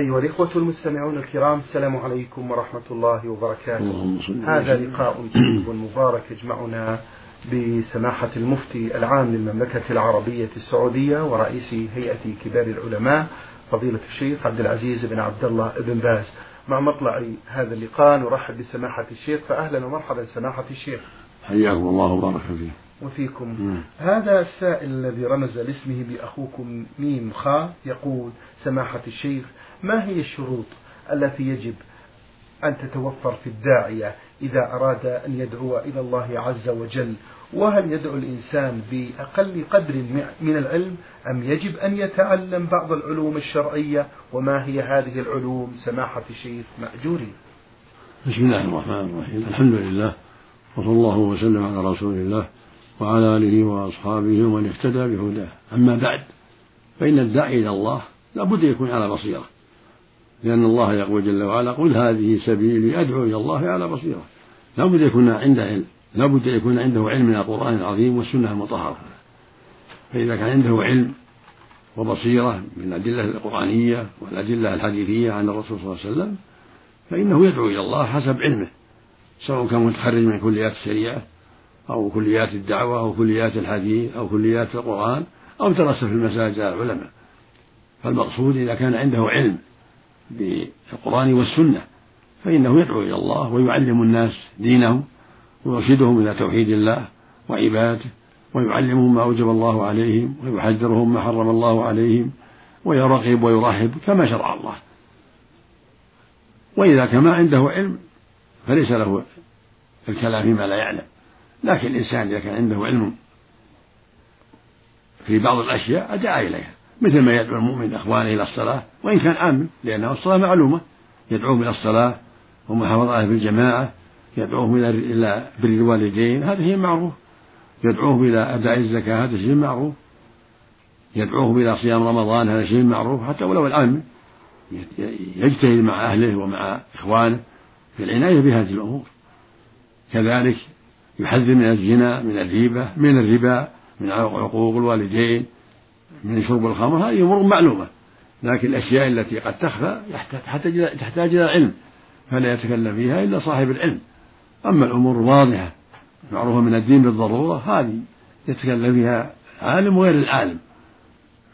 أيها الإخوة المستمعون الكرام السلام عليكم ورحمة الله وبركاته. هذا لقاء طيب مبارك يجمعنا بسماحة المفتي العام للمملكة العربية السعودية ورئيس هيئة كبار العلماء فضيلة الشيخ عبد العزيز بن عبد الله بن باز. مع مطلع هذا اللقاء نرحب بسماحة الشيخ فأهلا ومرحبا سماحة الشيخ. حياكم الله وبارك فيك وفيكم. مم. هذا السائل الذي رمز لاسمه بأخوكم ميم خا يقول سماحة الشيخ ما هي الشروط التي يجب أن تتوفر في الداعية إذا أراد أن يدعو إلى الله عز وجل؟ وهل يدعو الإنسان بأقل قدر من العلم؟ أم يجب أن يتعلم بعض العلوم الشرعية؟ وما هي هذه العلوم؟ سماحة الشيخ مأجورين بسم الله الرحمن الرحيم. الحمد لله وصلى الله وسلم على رسول الله وعلى آله وأصحابه ومن اهتدى بهداه. أما بعد فإن الداعي إلى الله لا بد يكون على بصيرة. لأن الله يقول جل وعلا قل هذه سبيلي أدعو إلى الله على بصيرة. لا بد يكون عنده علم لا بد يكون عنده علم من القرآن العظيم والسنة المطهرة. فإذا كان عنده علم وبصيرة من الأدلة القرآنية والأدلة الحديثية عن الرسول صلى الله عليه وسلم فإنه يدعو إلى الله حسب علمه سواء كان متخرج من كليات الشريعة أو كليات الدعوة أو كليات الحديث أو كليات القرآن أو درس في المساجد العلماء. فالمقصود إذا كان عنده علم بالقرآن والسنة فإنه يدعو إلى الله ويعلم الناس دينهم ويرشدهم إلى توحيد الله وعبادته ويعلمهم ما أوجب الله عليهم ويحذرهم ما حرم الله عليهم ويرغب ويرهب كما شرع الله. وإذا كان ما عنده علم فليس له الكلام فيما لا يعلم. لكن الإنسان إذا كان عنده علم في بعض الأشياء دعا إليها. مثل ما يدعو المؤمن إخوانه إلى الصلاة وإن كان عام لأنه الصلاة معلومة. يدعوهم إلى الصلاة ومحافظة في الجماعة يدعوهم إلى بر الوالدين هذا شيء معروف يدعوهم إلى أداء الزكاة هذا شيء معروف. يدعوهم إلى صيام رمضان هذا شيء معروف. حتى ولو العام يجتهد مع أهله ومع إخوانه في العناية بهذه الأمور. كذلك يحذر من الزنا من الريبة من الربا من عقوق الوالدين. من شرب الخمر هذه أمور معلومة. لكن الأشياء التي قد تخفى تحتاج إلى علم فلا يتكلم فيها إلا صاحب العلم. أما الأمور الواضحة معروفة من الدين بالضرورة هذه يتكلم فيها عالم وغير العالم.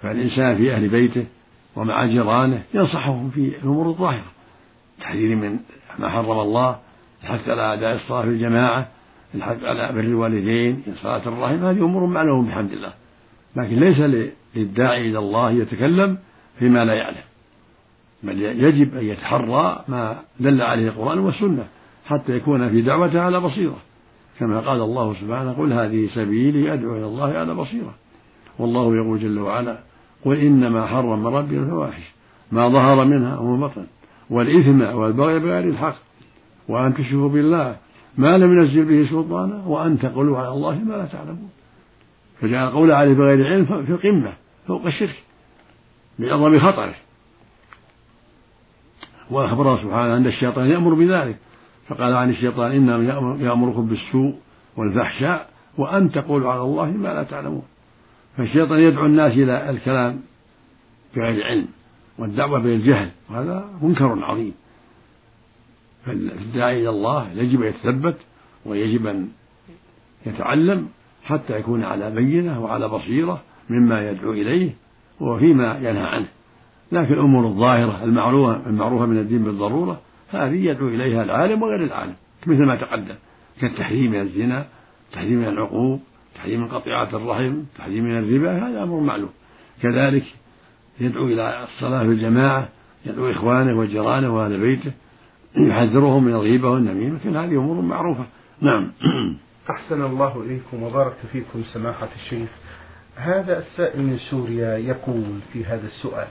فالإنسان في أهل بيته ومع جيرانه ينصحهم في الأمور الظاهرة. تحذير من ما حرم الله الحث على أداء الصلاة في الجماعة الحث على بر الوالدين صلاة الرحم هذه أمور معلومة بحمد الله. لكن ليس للداعي إلى الله يتكلم فيما لا يعلم. بل يجب أن يتحرى ما دل عليه القرآن والسنة حتى يكون في دعوته على بصيرة. كما قال الله سبحانه قل هذه سبيلي أدعو إلى الله على بصيرة. والله يقول جل وعلا قل إنما حرم ربي الفواحش ما ظهر منها وما بطن والإثم والبغي بغير الحق وأن تشركوا بالله ما لم ينزل به سلطانا وأن تقولوا على الله ما لا تعلمون. فجعل القول عليه بغير علم في القمة فوق الشرك بعظم خطره وأخبره سبحانه أن الشيطان يأمر بذلك فقال عن الشيطان إنما يأمركم بالسوء والفحشاء وأن تقولوا على الله ما لا تعلمون. فالشيطان يدعو الناس إلى الكلام بغير علم والدعوة بالجهل وهذا منكر عظيم. فالداعي إلى الله يجب أن يتثبت ويجب أن يتعلم حتى يكون على بينة وعلى بصيرة مما يدعو إليه وفيما ينهى عنه. لكن الأمور الظاهرة المعروفة المعروفة من الدين بالضرورة هذه يدعو إليها العالم وغير العالم مثل ما تقدم. كالتحريم من الزنا تحريم من العقوق تحريم من قطيعة الرحم تحريم من الربا هذا أمر معلوم. كذلك يدعو إلى الصلاة في الجماعة يدعو إخوانه وجيرانه وأهل بيته يحذرهم من الغيبة والنميمة. كل هذه أمور معروفة. نعم. أحسن الله إليكم وبارك فيكم سماحة الشيخ. هذا السائل من سوريا يقول في هذا السؤال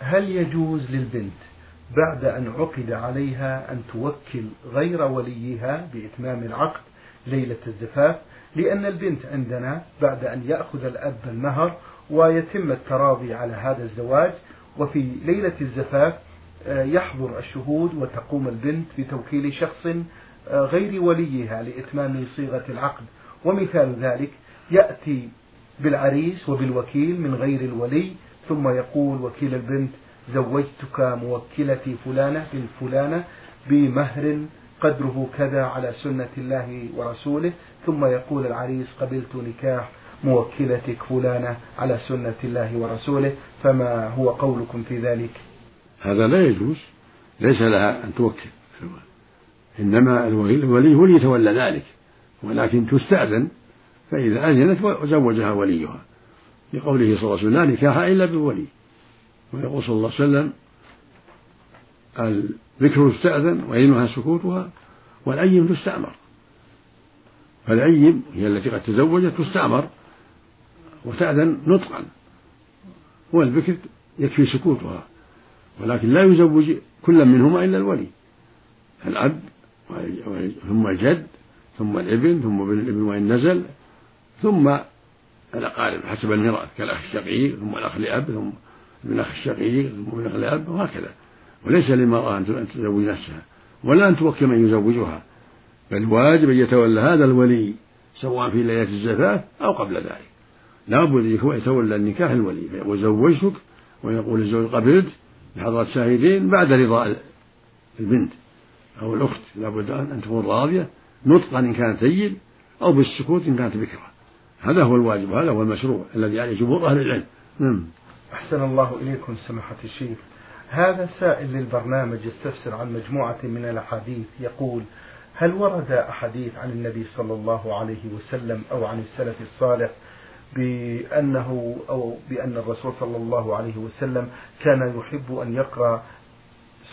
هل يجوز للبنت بعد أن عقد عليها أن توكل غير وليها بإتمام العقد ليلة الزفاف؟ لأن البنت عندنا بعد أن يأخذ الأب المهر ويتم التراضي على هذا الزواج وفي ليلة الزفاف آه، يحضر الشهود وتقوم البنت بتوكيل شخص آه، غير وليها لإتمام صيغة العقد. ومثال ذلك يأتي بالعريس وبالوكيل من غير الولي ثم يقول وكيل البنت زوجتك موكلتي فلانة بنت فلانة بمهر قدره كذا على سنة الله ورسوله. ثم يقول العريس قبلت نكاح موكلتك فلانة على سنة الله ورسوله فما هو قولكم في ذلك؟ هذا لا يجوز ليس لها أن توكل. إنما الولي هو يتولى ذلك ولكن تستأذن. فإذا أذنت زوجها وليها. لقوله صلى الله عليه وسلم لا نكاح إلا بولي. ويقول صلى الله عليه وسلم الذكر تستأذن وإذنها سكوتها والأيم تستأمر. فالأيم هي التي قد تزوجت تستأمر وتأذن نطقا. والبكر يكفي سكوتها ولكن لا يزوج كل منهما إلا الولي. الأب ثم الجد ثم الإبن ثم ابن الإبن وإن نزل. ثم الأقارب حسب الميراث كالأخ الشقيق ثم الأخ لأب ثم ابن أخ الشقيق ثم ابن أخ لأب وهكذا. وليس للمرأة أن تزوج نفسها ولا أن توكل من يزوجها. بل واجب أن يتولى هذا الولي سواء في ليلة الزفاف أو قبل ذلك. لابد أن يتولى النكاح الولي فيقول زوجتك ويقول الزوج قبلت بحضرة شاهدين بعد رضا البنت أو الأخت. لابد أن تكون راضية نطقا إن كانت سيد أو بالسكوت إن كانت بكرة. هذا هو الواجب هذا هو المشروع الذي عليه جمهور أهل العلم. نعم. أحسن الله إليكم سماحة الشيخ. هذا سائل للبرنامج يستفسر عن مجموعة من الأحاديث. يقول هل ورد أحاديث عن النبي صلى الله عليه وسلم أو عن السلف الصالح بأنه أو بأن الرسول صلى الله عليه وسلم كان يحب أن يقرأ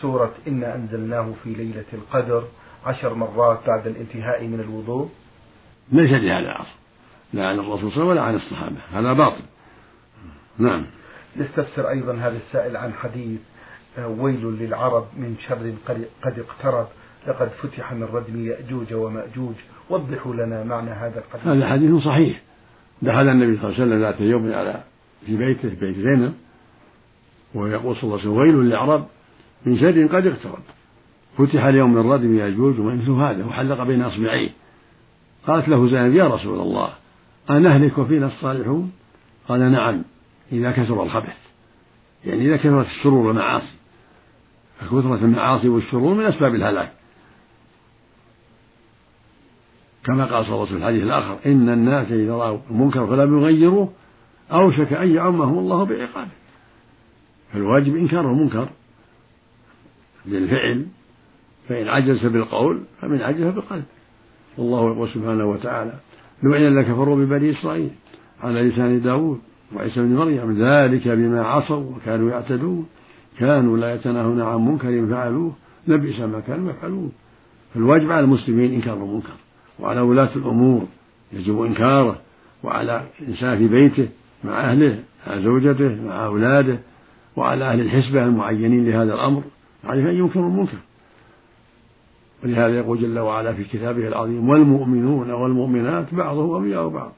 سورة إنا أنزلناه في ليلة القدر عشر مرات بعد الانتهاء من الوضوء؟ ليس لهذا أصل لا عن الرسول صلى الله عليه وسلم ولا عن الصحابة. هذا باطل. نعم. يستفسر أيضا هذا السائل عن حديث آه، ويل للعرب من شر قد اقترب. لقد فتح من ردم يأجوج ومأجوج. وضحوا لنا معنى هذا الحديث هذا حديث صحيح. دخل النبي صلى الله عليه وسلم ذات يوم على في بيته في بيت زينب. ويقول صلى الله عليه وسلم ويل للعرب من شر قد اقترب. فتح اليوم من ردم يأجوج ومثل هذا وحلق بين أصبعيه. قالت له زينب يا رسول الله أنهلك وفينا الصالحون؟ قال نعم إذا كثر الخبث. يعني إذا كثرت الشرور والمعاصي. فكثرة المعاصي والشرور من أسباب الهلاك. كما قال صلى الله عليه وسلم في الحديث الآخر إن الناس إذا رأوا المنكر فلم يغيروه. أوشك أن يعمهم الله بعقابه. فالواجب إنكار المنكر. بالفعل فإن عجز بالقول فمن عجز بالقلب. والله يقول سبحانه وتعالى لعن الذين كفروا ببني إسرائيل على لسان داود وعيسى بن مريم ذلك بما عصوا وكانوا يعتدون. كانوا لا يتناهون عن منكر فعلوه لبئس ما كانوا يفعلون. فالواجب على المسلمين إنكار المنكر وعلى ولاة الأمور يجب إنكاره وعلى الإنسان في بيته مع أهله مع زوجته مع أولاده وعلى أهل الحسبة المعينين لهذا الأمر عليه أن ينكروا المنكر. ولهذا يقول جل وعلا في كتابه العظيم والمؤمنون والمؤمنات بعضهم أولياء بعض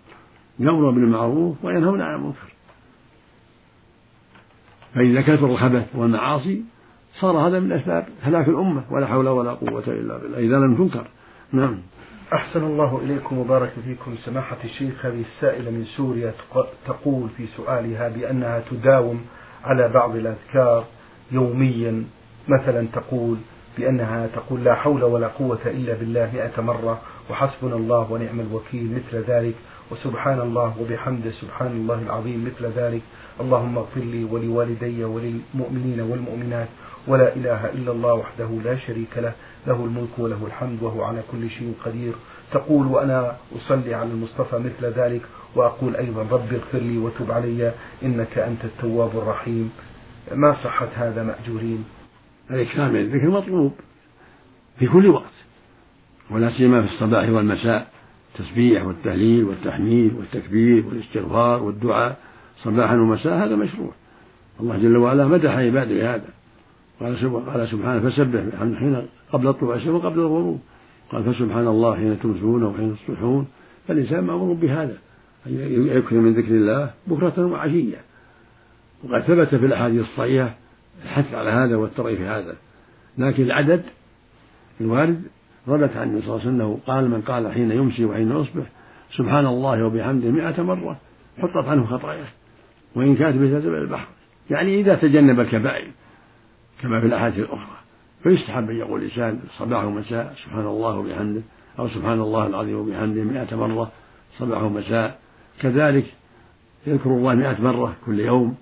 يأمرون بالمعروف وينهون عن المنكر. فإذا كثر الخبث والمعاصي صار هذا من أسباب هلاك الأمة ولا حول ولا قوة إلا بالله. إذا لم تنكر. نعم. أحسن الله إليكم وبارك فيكم. سماحة الشيخ هذه السائلة من سوريا تقول في سؤالها بأنها تداوم على بعض الأذكار يوميا. مثلا تقول بأنها تقول لا حول ولا قوة إلا بالله مئة مرة وحسبنا الله ونعم الوكيل مثل ذلك وسبحان الله وبحمده سبحان الله العظيم مثل ذلك. اللهم اغفر لي ولوالدي وللمؤمنين والمؤمنات ولا إله إلا الله وحده لا شريك له له الملك وله الحمد وهو على كل شيء قدير. تقول وأنا أصلي على المصطفى مثل ذلك وأقول أيضا رب اغفر لي وتب علي إنك أنت التواب الرحيم. ما صحة هذا مأجورين؟ الإكثار من الذكر مطلوب في كل وقت. ولا سيما في الصباح والمساء التسبيح والتهليل والتحميد والتكبير والاستغفار والدعاء صباحا ومساء هذا مشروع. الله جل وعلا مدح عباده بهذا قال قال سبحانه فسبح حين قبل طلوع الشمس وقبل الغروب. قال فسبحان الله حين تمسون وحين تصبحون. فالإنسان مأمور بهذا أن يكثر من ذكر الله بكرة وعشية. وقد ثبت في الأحاديث الصحيحة الحث على هذا والترغيب في هذا. لكن العدد الوارد ثبت عن النبي صلى الله عليه وسلم قال من قال حين يمسي وحين يصبح سبحان الله وبحمده مئة مرة حطت عنه خطاياه. وإن كانت مثل البحر. يعني إذا تجنب الكبائر كما في الأحاديث الأخرى. فيستحب أن يقول الإنسان صباح ومساء سبحان الله وبحمده أو سبحان الله العظيم وبحمده مئة مرة صباح ومساء. كذلك يذكر الله مئة مرة كل يوم.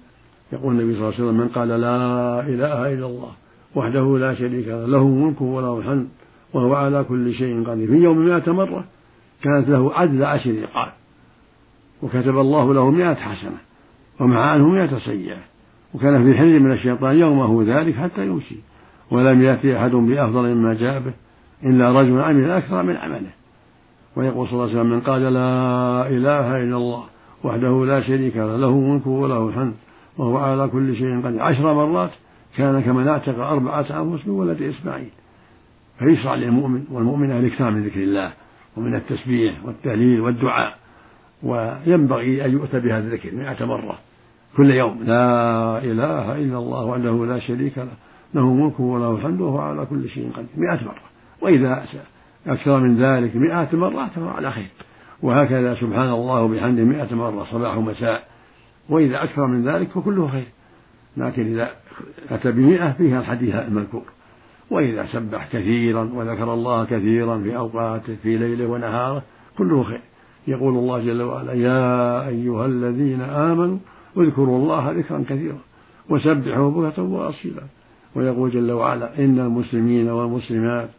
يقول النبي صلى الله عليه وسلم من قال لا إله إلا الله وحده لا شريك له له الملك وله الحمد وهو على كل شيء قدير. في يوم مئة مرة كانت له عدل عشر رقاب وكتب الله له مئة حسنة ومع عنه مئة سيئة وكان في حل من الشيطان يومه ذلك حتى يمشي ولم يأتي أحد بأفضل مما جاء به إلا رجل عمل أكثر من عمله. ويقول صلى الله عليه وسلم من قال لا إله إلا الله وحده لا شريك له له الملك وله الحمد وهو على كل شيء قدير. عشر مرات كان كمن اعتق أربعة أنفس من ولد إسماعيل. فيشرع للمؤمن والمؤمن الإكثار من ذكر الله ومن التسبيح والتهليل والدعاء. وينبغي أن يؤتى بهذا الذكر مئة مرة كل يوم. لا إله إلا الله وحده لا شريك له. له ملك وله الحمد وهو على كل شيء قدير. مئة مرة. وإذا أكثر من ذلك مئات مرات فهو على خير. وهكذا سبحان الله وبحمده مئة مرة صباح ومساء وإذا أكثر من ذلك فكله خير. لكن إذا أتى بمئة فيها الحديث المذكور. وإذا سبح كثيرا وذكر الله كثيرا في أوقاته في ليله ونهاره كله خير. يقول الله جل وعلا يا أيها الذين آمنوا اذكروا الله ذكرا كثيرا وسبحوا بكرة وأصيلا. ويقول جل وعلا إن المسلمين والمسلمات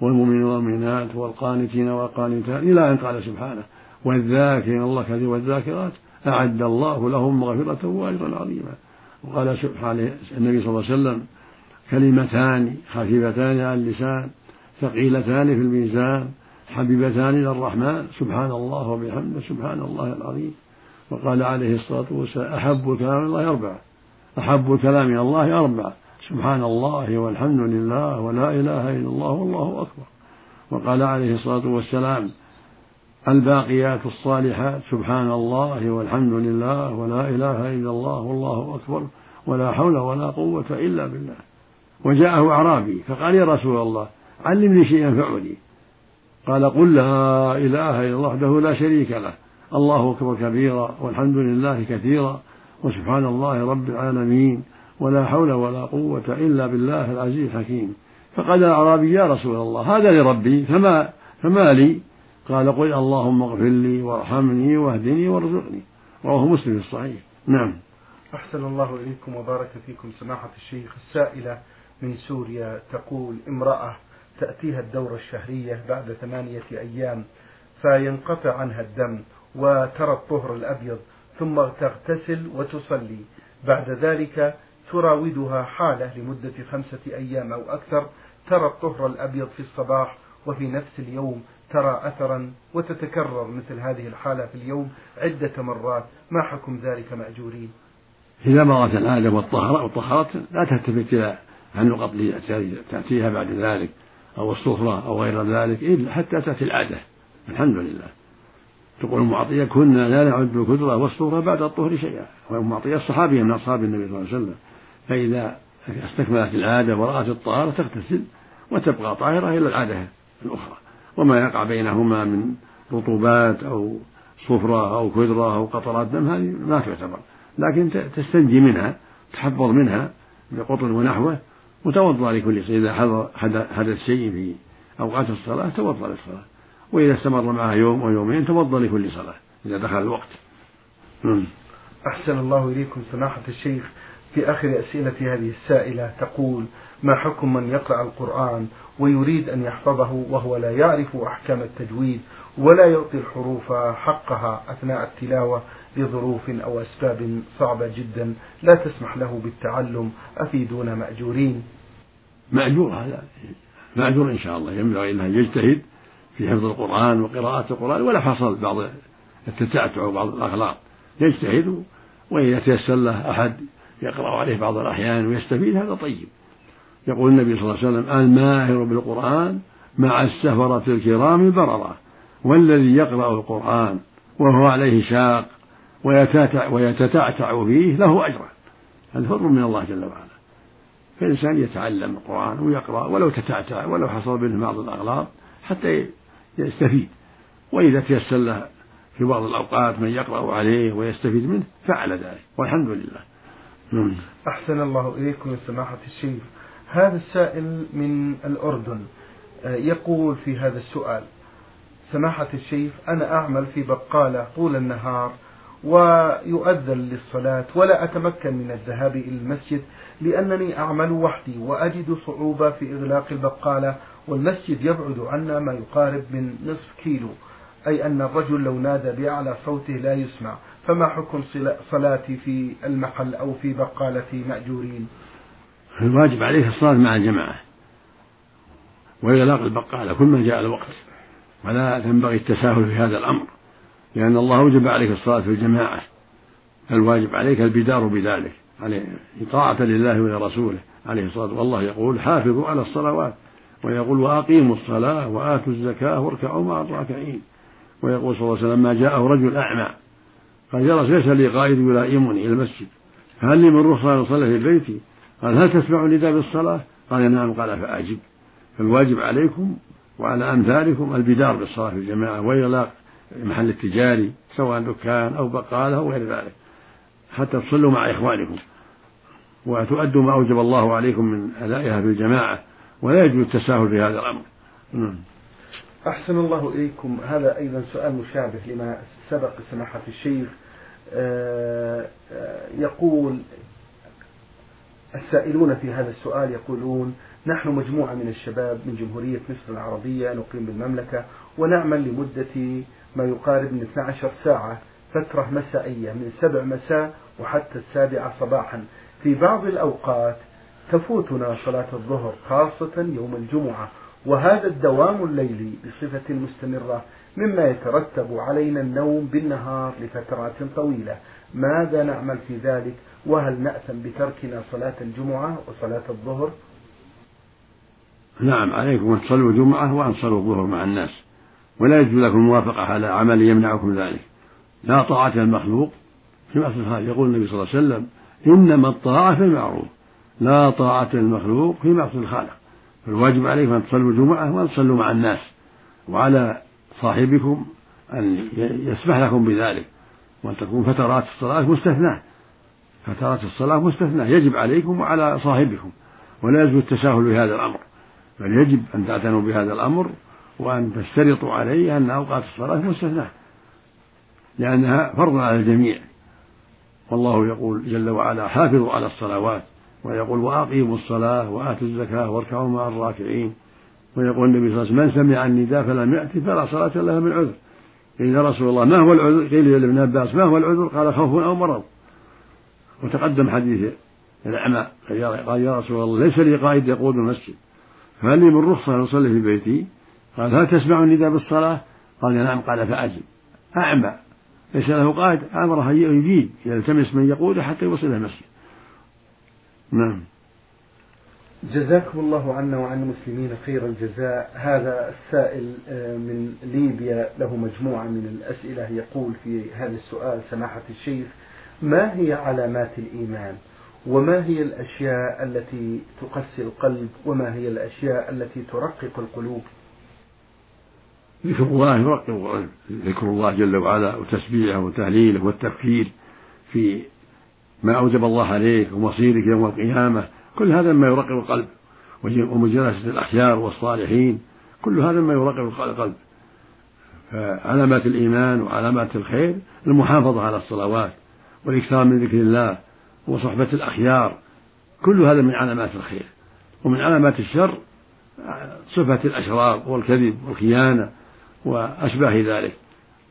والمؤمنين والمؤمنات والقانتين والقانتات إلى أن قال سبحانه والذاكرين الله كثير والذاكرات أعد الله لهم مغفرة وأجرا عظيما. وقال سبحانه النبي صلى الله عليه وسلم كلمتان خفيفتان على اللسان ثقيلتان في الميزان حبيبتان إلى الرحمن سبحان الله وبحمده سبحان الله العظيم. وقال عليه الصلاة والسلام أحب إلى الله أربعة. أحب إلى الله أربعة. سبحان الله والحمد لله ولا إله إلا الله والله أكبر. وقال عليه الصلاة والسلام الباقيات الصالحات سبحان الله والحمد لله ولا إله إلا الله والله أكبر ولا حول ولا قوة إلا بالله. وجاءه أعرابي فقال يا رسول الله علمني شيئا ينفعني قال قل لا إله إلا الله وحده لا شريك له. الله أكبر كبيرا والحمد لله كثيرا وسبحان الله رب العالمين ولا حول ولا قوة إلا بالله العزيز الحكيم. فقال الأعرابي يا رسول الله هذا لربي فما فما لي؟ قال قل اللهم اغفر لي وارحمني واهدني وارزقني. رواه مسلم في الصحيح. نعم. أحسن الله إليكم وبارك فيكم سماحة الشيخ. السائلة من سوريا تقول امرأة تأتيها الدورة الشهرية بعد ثمانية أيام فينقطع عنها الدم وترى الطهر الأبيض ثم تغتسل وتصلي. بعد ذلك تراودها حالة لمدة خمسة أيام أو أكثر ترى الطهر الأبيض في الصباح وفي نفس اليوم ترى أثرا وتتكرر مثل هذه الحالة في اليوم عدة مرات. ما حكم ذلك مأجورين؟ إذا مرت العادة والطهارة لا تلتفت إلى النقط تأتيها بعد ذلك أو الصفرة أو غير ذلك إلا حتى تأتي العادة. الحمد لله. تقول أم عطية كنا لا نعد الكدرة والصورة بعد الطهر شيئا. وأم عطية الصحابية من أصحاب النبي صلى الله عليه وسلم. فإذا استكملت العادة ورأت الطهارة تغتسل وتبقى طاهرة إلى العادة الأخرى. وما يقع بينهما من رطوبات أو صفرة أو كدرة أو قطرات دم هذه ما تعتبر لكن تستنجي منها تحفظ منها بقطن ونحوه وتوضأ لكل شيء. إذا حدث شيء في أوقات الصلاة توضأ للصلاة. وإذا استمر معها يوم أو يومين توضأ لكل صلاة إذا دخل الوقت. أحسن الله إليكم سماحة الشيخ. في آخر أسئلة هذه السائلة تقول ما حكم من يقرأ القرآن ويريد أن يحفظه وهو لا يعرف أحكام التجويد ولا يعطي الحروف حقها أثناء التلاوة لظروف أو أسباب صعبة جدا؟ لا تسمح له بالتعلم أفيدونا مأجورين؟ مأجور هذا مأجور إن شاء الله. ينبغي أن يجتهد في حفظ القرآن وقراءة القرآن ولا حصل بعض التتعتع وبعض الأخلاق. يجتهد وإذا تيسر له أحد يقرأ عليه بعض الأحيان ويستفيد هذا طيب. يقول النبي صلى الله عليه وسلم الماهر بالقرآن مع السفرة الكرام البررة والذي يقرأ القرآن وهو عليه شاق ويتتعتع فيه له أجران هذا فضل من الله جل وعلا. فالإنسان يتعلم القرآن ويقرأ ولو تتعتع ولو حصل منه بعض الأغلاط حتى يستفيد. وإذا تيسر له في بعض الأوقات من يقرأ عليه ويستفيد منه فعل ذلك. والحمد لله. أحسن الله إليكم سماحة الشيخ. هذا السائل من الأردن آه، يقول في هذا السؤال سماحة الشيخ أنا أعمل في بقالة طول النهار ويؤذن للصلاة ولا أتمكن من الذهاب إلى المسجد لأنني أعمل وحدي وأجد صعوبة في إغلاق البقالة والمسجد يبعد عنا ما يقارب من نصف كيلو أي أن الرجل لو نادى بأعلى صوته لا يسمع. فما حكم صلاتي في المحل أو في بقالة مأجورين؟ الواجب عليه الصلاة مع الجماعة. وإغلاق البقالة كل ما جاء الوقت. ولا تنبغي التساهل في هذا الأمر لأن الله أوجب عليك الصلاة في الجماعة. الواجب عليك البدار بذلك عليه طاعة لله ولرسوله عليه الصلاة والسلام. والله يقول حافظوا على الصلوات. ويقول وأقيموا الصلاة وآتوا الزكاة واركعوا مع الراكعين. ويقول صلى الله عليه وسلم ما جاءه رجل أعمى. قال يا ليس لي قائد يلائمني إلى المسجد. فهل لي من رخصة أن أصلي في بيتي قال هل تسمع النداء بالصلاة؟ قال نعم. قال فأجب. فالواجب عليكم وعلى أمثالكم البدار بالصلاة في الجماعة وإغلاق المحل التجاري سواء دكان أو بقالة أو غير ذلك حتى تصلوا مع إخوانكم. وتؤدوا ما أوجب الله عليكم من أدائها في الجماعة ولا يجوز التساهل في هذا الأمر. نعم. أحسن الله إليكم. هذا أيضا سؤال مشابه لما سبق سماحة الشيخ. يقول السائلون في هذا السؤال يقولون نحن مجموعة من الشباب من جمهورية مصر العربية نقيم بالمملكة ونعمل لمدة ما يقارب من 12 ساعة فترة مسائية من سبع مساء وحتى السابعة صباحا. في بعض الأوقات تفوتنا صلاة الظهر خاصة يوم الجمعة وهذا الدوام الليلي بصفة مستمرة مما يترتب علينا النوم بالنهار لفترات طويلة. ماذا نعمل في ذلك؟ وهل نأثم بتركنا صلاة الجمعة وصلاة الظهر؟ نعم عليكم أن تصلوا الجمعة وأن تصلوا الظهر مع الناس. ولا يجوز لكم الموافقة على عمل يمنعكم ذلك. لا طاعة المخلوق في معصية يقول النبي صلى الله عليه وسلم إنما الطاعة في المعروف. لا طاعة المخلوق في معصية الخالق فالواجب عليكم أن تصلوا الجمعة وأن تصلوا مع الناس. وعلى صاحبكم أن يسمح لكم بذلك وأن تكون فترات الصلاة مستثناة. فترات الصلاة مستثناة. يجب عليكم وعلى صاحبكم ولا يجب التساهل بهذا الأمر. بل يجب أن تعتنوا بهذا الأمر وأن تشترطوا عليه أن أوقات الصلاة مستثناة لأنها فرض على الجميع. والله يقول جل وعلا حافظوا على الصلوات ويقول وأقيموا الصلاة وآتوا الزكاة واركعوا مع الراكعين. ويقول النبي صلى الله عليه وسلم من سمع النداء فلم يأتي فلا صلاة له من عذر قيل يا رسول الله ما هو العذر؟ قيل لابن عباس ما هو العذر؟ قال خوف أو مرض وتقدم حديث الأعمى قال يا رسول الله ليس لي قائد يقود المسجد فهل لي من رخصة أن أصلي في بيتي؟ قال هل تسمع النداء بالصلاة؟ قال نعم قال فأجب أعمى ليس له قائد أمره يجيب يلتمس من يقوده حتى يوصل المسجد نعم جزاكم الله عنا وعن المسلمين خير الجزاء. هذا السائل آه، من ليبيا له مجموعة من الأسئلة. يقول في هذا السؤال سماحة الشيخ ما هي علامات الإيمان؟ وما هي الأشياء التي تقسي القلب؟ وما هي الأشياء التي ترقق القلوب؟ ذكر الله يرقق القلب. ذكر الله جل وعلا وتسبيحه وتهليله والتفكير في ما أوجب الله عليك ومصيرك يوم القيامة. كل هذا مما يرقق القلب ومجالسة الأخيار والصالحين كل هذا مما يرقق القلب. فعلامات الإيمان وعلامات الخير المحافظة على الصلوات والإكثار من ذكر الله وصحبة الأخيار كل هذا من علامات الخير. ومن علامات الشر صفة الأشرار والكذب والخيانة وأشباه ذلك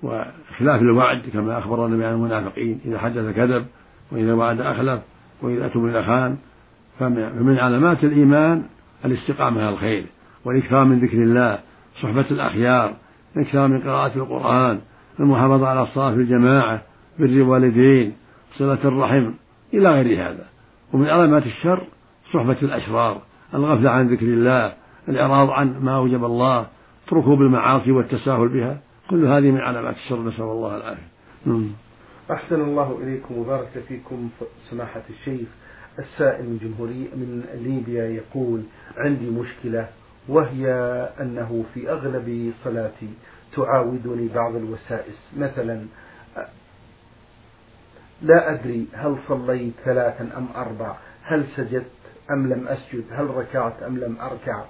وخلاف الوعد كما أخبر النبي عن المنافقين إذا حدث كذب وإذا وعد أخلف وإذا أتوا خان فمن علامات الإيمان الاستقامة على الخير والإكثار من ذكر الله صحبة الأخيار الإكثار من قراءة القرآن المحافظة على الصلاة في الجماعة بر الوالدين صلة الرحم إلى غير هذا. ومن علامات الشر صحبة الأشرار الغفلة عن ذكر الله الإعراض عن ما أوجب الله ركوب المعاصي والتساهل بها. كل هذه من علامات الشر نسأل الله العافية. نعم. أحسن الله إليكم وبارك فيكم سماحة الشيخ. السائل من جمهورية من ليبيا يقول عندي مشكلة وهي أنه في أغلب صلاتي تعاودني بعض الوسائس. مثلا لا أدري هل صليت ثلاثا أم أربع هل سجدت أم لم أسجد هل ركعت أم لم أركع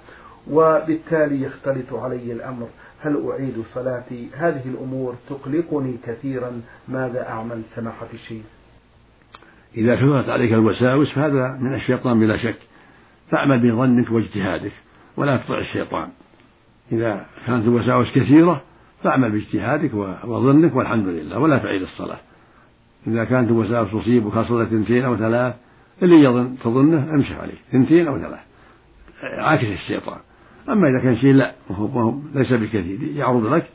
وبالتالي يختلط علي الأمر. هل أعيد صلاتي؟ هذه الأمور تقلقني كثيرا ماذا أعمل؟ سماحة الشيخ. إذا كثرت عليك الوساوس فهذا من الشيطان بلا شك. فاعمل بظنك واجتهادك ولا تطع الشيطان. إذا كانت الوساوس كثيرة فاعمل باجتهادك وظنك والحمد لله ولا تعيد الصلاة. إذا كانت الوساوس تصيبك صلى اثنتين أو ثلاث اللي يظن تظنه امشي عليه اثنتين أو ثلاث. عاكس الشيطان. أما إذا كان شيء لا وهو ليس بكثير يعرض لك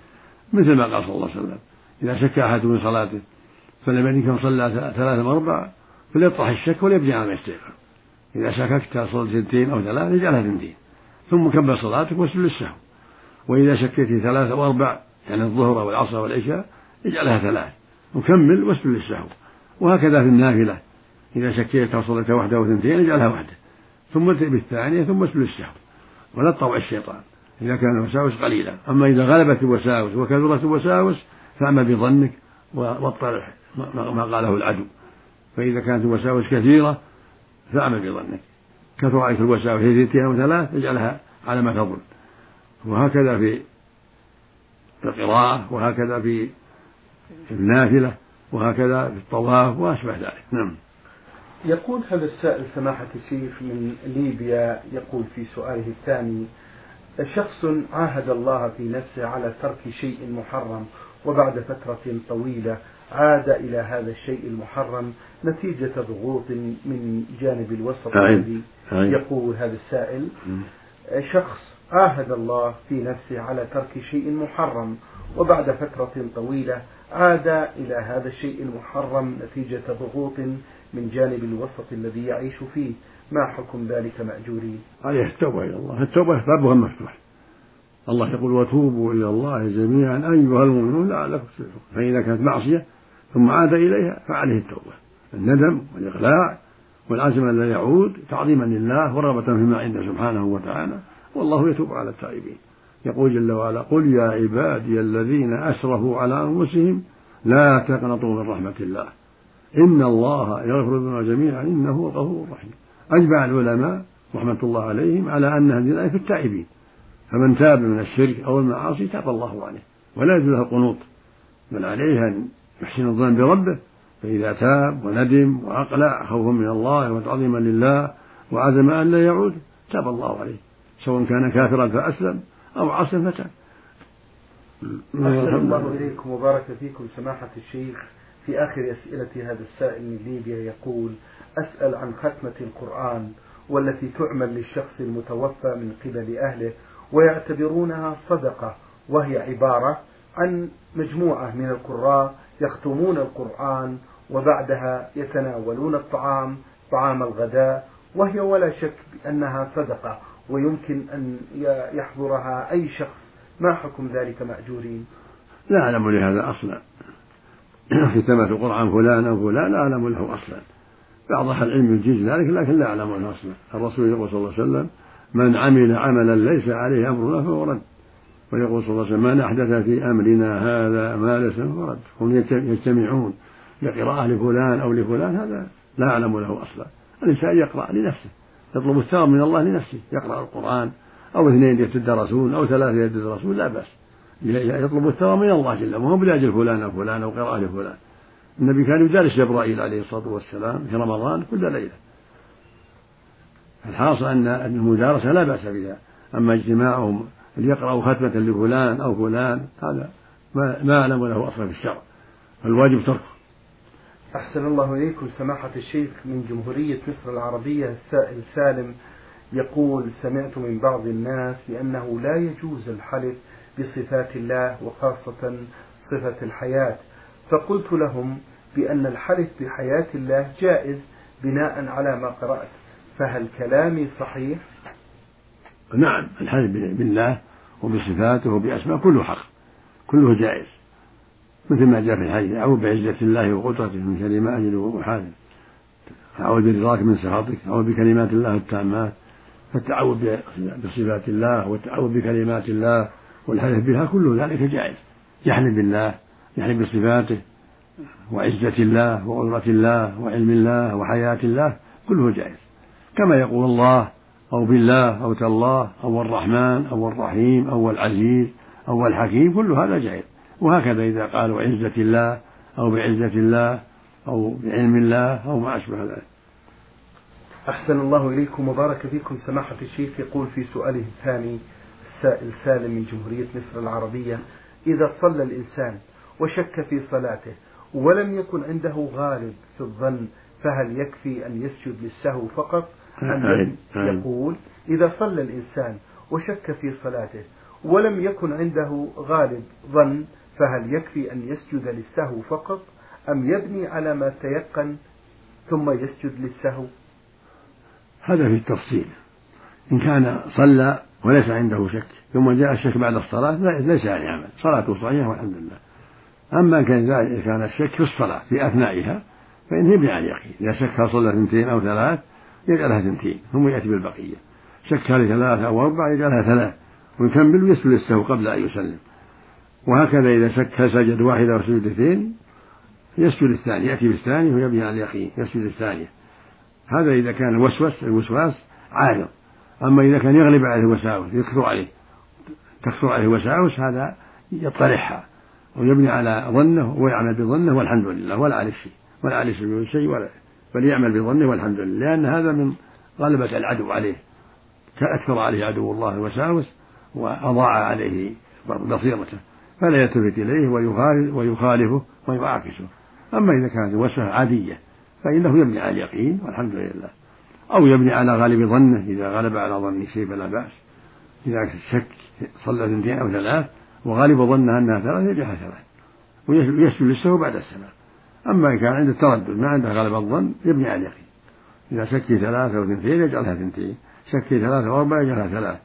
مثل ما قال صلى الله عليه وسلم. إذا شك أحد من صلاته فلم كم صلى ثلاثة مربع فليطرح الشك وليبني على ما يستيقظ. إذا شككت صلت اثنتين أو ثلاث اجعلها اثنتين ثم كمل صلاتك واسجد للسهو. وإذا شكيت ثلاثة أو أربع يعني الظهر أو العصر والعشاء اجعلها ثلاث. وكمل واسجد للسهو. وهكذا في النافلة. إذا شكيت صليت واحدة أو اثنتين اجعلها واحدة ثم ابتدئ بالثانية ثم اسجد للسهو. ولا تطوع الشيطان. إذا كان الوساوس قليلا. أما إذا غلبت الوساوس وكثرت الوساوس فاعمل بظنك واطرح ما قاله العدو. فإذا كانت الوساوس كثيرة فاعمل بظنك. كثر عليك الوساوس هي اثنتين أو ثلاث اجعلها على ما تظن. وهكذا في القراءة وهكذا في النافلة وهكذا في الطواف وأشبه ذلك. نعم. يقول هذا السائل سماحة الشيخ من ليبيا يقول في سؤاله الثاني شخص عاهد الله في نفسه على ترك شيء محرم وبعد فترة طويلة عاد إلى هذا الشيء المحرم نتيجة ضغوط من جانب الوسط الذي يقول هذا السائل. شخص عاهد الله في نفسه على ترك شيء محرم وبعد فترة طويلة عاد إلى هذا الشيء المحرم نتيجة ضغوط من جانب الوسط الذي يعيش فيه. ما حكم ذلك مأجورين عليه التوبة إلى الله. التوبة بابها مفتوح. الله يقول وتوبوا إلى الله جميعا أيها المؤمنون لعلكم تفلحون. فإذا كانت معصية ثم عاد إليها فعليه التوبة. الندم والإقلاع والعزم أن لا يعود تعظيما لله ورغبة فيما عنده سبحانه وتعالى والله يتوب على التائبين. يقول جل وعلا قل يا عبادي الذين أسرفوا على أنفسهم لا تقنطوا من رحمة الله. إن الله يغفر الذنوب جميعا إنه هو الغفور الرحيم. أجمع العلماء رحمة الله عليهم على أن هذه الآية في التائبين. فمن تاب من الشرك أو المعاصي تاب الله عليه ولا يجوز له القنوط. بل عليه أن يحسن الظن بربه فإذا تاب وندم وأقلع خوفا من الله وتعظيما لله وعزم أن لا يعود تاب الله عليه سواء كان كافرا فأسلم أو عاصيا فتاب أحسن الله إليكم وبارك فيكم سماحة الشيخ في آخر أسئلة هذا السائل من ليبيا يقول أسأل عن ختمة القرآن والتي تعمل للشخص المتوفى من قبل أهله ويعتبرونها صدقة وهي عبارة عن مجموعة من القراء يختمون القرآن وبعدها يتناولون الطعام طعام الغداء وهي ولا شك بأنها صدقة ويمكن أن يحضرها أي شخص. ما حكم ذلك مأجورين؟ لا أعلم لهذا أصلا. ختمة القرآن فلان أو فلان لا أعلم له أصلا. بعض أهل العلم يجيز ذلك لكن لا أعلم له أصلا. الرسول يقول صلى الله عليه وسلم من عمل عملا ليس عليه أمرنا فهو رد. ويقول صلى الله عليه وسلم من أحدث في أمرنا هذا ما ليس فهو رد. هم يجتمعون لقراءة لفلان أو لفلان هذا لا أعلم له أصلا. الإنسان يقرأ لنفسه يطلب الثواب من الله لنفسه يقرأ القرآن أو اثنين يتدرسون أو ثلاثة يتدرسون لا بأس. يطلب الثواب من الله جل وعلا مو بلاجل فلان أو فلان أو قراءة لفلان. النبي كان يدارس جبرائيل عليه الصلاة والسلام في رمضان كل ليلة. الحاصل أن المدارسة لا بأس بها أما اجتماعهم ليقرأوا ختمة لفلان أو فلان هذا ما ما أعلم له أصلا في الشرع فالواجب تركه أحسن الله إليكم سماحة الشيخ من جمهورية مصر العربية السائل سالم يقول سمعت من بعض الناس بأنه لا يجوز الحلف بصفات الله وخاصة صفة الحياة فقلت لهم بأن الحلف بحياة الله جائز بناء على ما قرأت فهل كلامي صحيح؟ نعم الحلف بالله وبصفاته وبأسماء كله حق كله جائز مثل ما جاء في الحديث أعوذ بعزة الله وقدرته من شر ما أجد وأحاذر أعوذ برضاك من سخطك أعوذ بكلمات الله التامات فالتعوذ بصفات الله والتعوذ بكلمات الله والحلف بها كل ذلك جائز يحلف بالله يحلف بصفاته وعزة الله وقدرة الله وعلم الله وحياة الله كله جائز كما يقول الله أو بالله أو تالله أو الرحمن أو الرحيم أو العزيز أو الحكيم كل هذا جائز. وهكذا إذا قالوا عزة الله أو بعزة الله أو بعلم الله أو ما أشبه ذلك. أحسن الله إليكم وبارك فيكم. سماحة الشيخ يقول في سؤاله الثاني السائل سالم من جمهورية مصر العربية إذا صلى الإنسان وشك في صلاته ولم يكن عنده غالب في الظن فهل يكفي أن يسجد للسهو فقط يقول إذا صلى الإنسان وشك في صلاته ولم يكن عنده غالب ظن فهل يكفي أن يسجد للسهو فقط؟ أم يبني على ما تيقن ثم يسجد للسهو؟ هذا في التفصيل. إن كان صلى وليس عنده شك ثم جاء الشك بعد الصلاة ليس عليه عمل. صلاته صحيحة والحمد لله. أما كان كان الشك في الصلاة في أثنائها فإنه يبني على اليقين. إذا شك هل صلى اثنتين أو ثلاث يجعلها اثنتين ثم يأتي بالبقية. شك هل ثلاث أو أربع يجعلها ثلاث ويكمل ويسجد السهو قبل أن يسلم. وهكذا إذا شك هل سجد واحدة أو سجدتين يسجد الثاني يأتي بالثاني ويبني على اليقين يسجد الثانية. هذا إذا كان الوسوس الوسواس عارض. أما إذا كان يغلب عليه الوساوس يكثر عليه تكثر عليه الوساوس هذا يطرحها. ويبني على ظنه ويعمل بظنه والحمد لله ولا عليه شيء ولا عليه شيء ولا بل يعمل بظنه والحمد لله. لأن هذا من غلبة العدو عليه. كأكثر عليه عدو الله الوساوس وأضاع عليه بصيرته. فلا يلتفت إليه ويخالفه ويعاكسه. أما إذا كانت الوسوسة عادية فإنه يبني على اليقين والحمد لله. أو يبني على غالب ظنه إذا غلب على ظنه شيء فلا بأس. إذا شك صلى اثنتين أو ثلاث وغالب ظنه أنها ثلاث يجعلها ثلاث ويسجد للسهو بعد السلام. أما إن كان عنده تردد ما عنده غالب الظن يبني على اليقين. إذا شكي ثلاثة أو اثنتين يجعلها اثنتين. شكي ثلاثة أو أربعة يجعلها ثلاث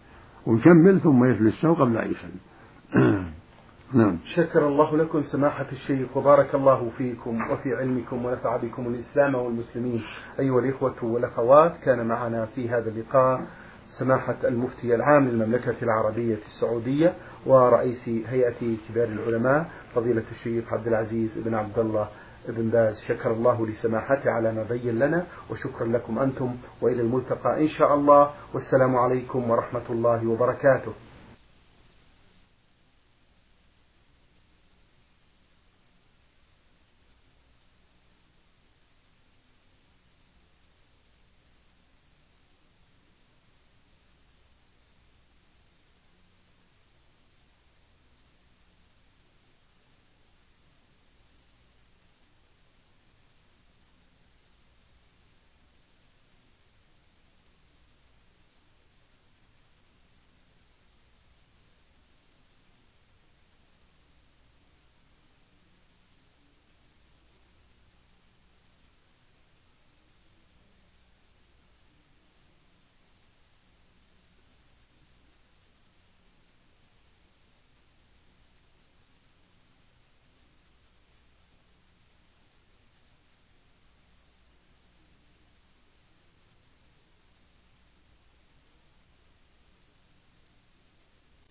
ويكمل ثم السهو قبل أن يسلم. نعم. شكر الله لكم سماحة الشيخ وبارك الله فيكم وفي علمكم ونفع بكم الإسلام والمسلمين. أيها الإخوة والأخوات كان معنا في هذا اللقاء سماحة المفتي العام للمملكة العربية السعودية ورئيس هيئة كبار العلماء فضيلة الشيخ عبد العزيز بن عبد الله بن باز شكر الله لسماحته على ما بين لنا وشكرا لكم أنتم وإلى الملتقى إن شاء الله والسلام عليكم ورحمة الله وبركاته.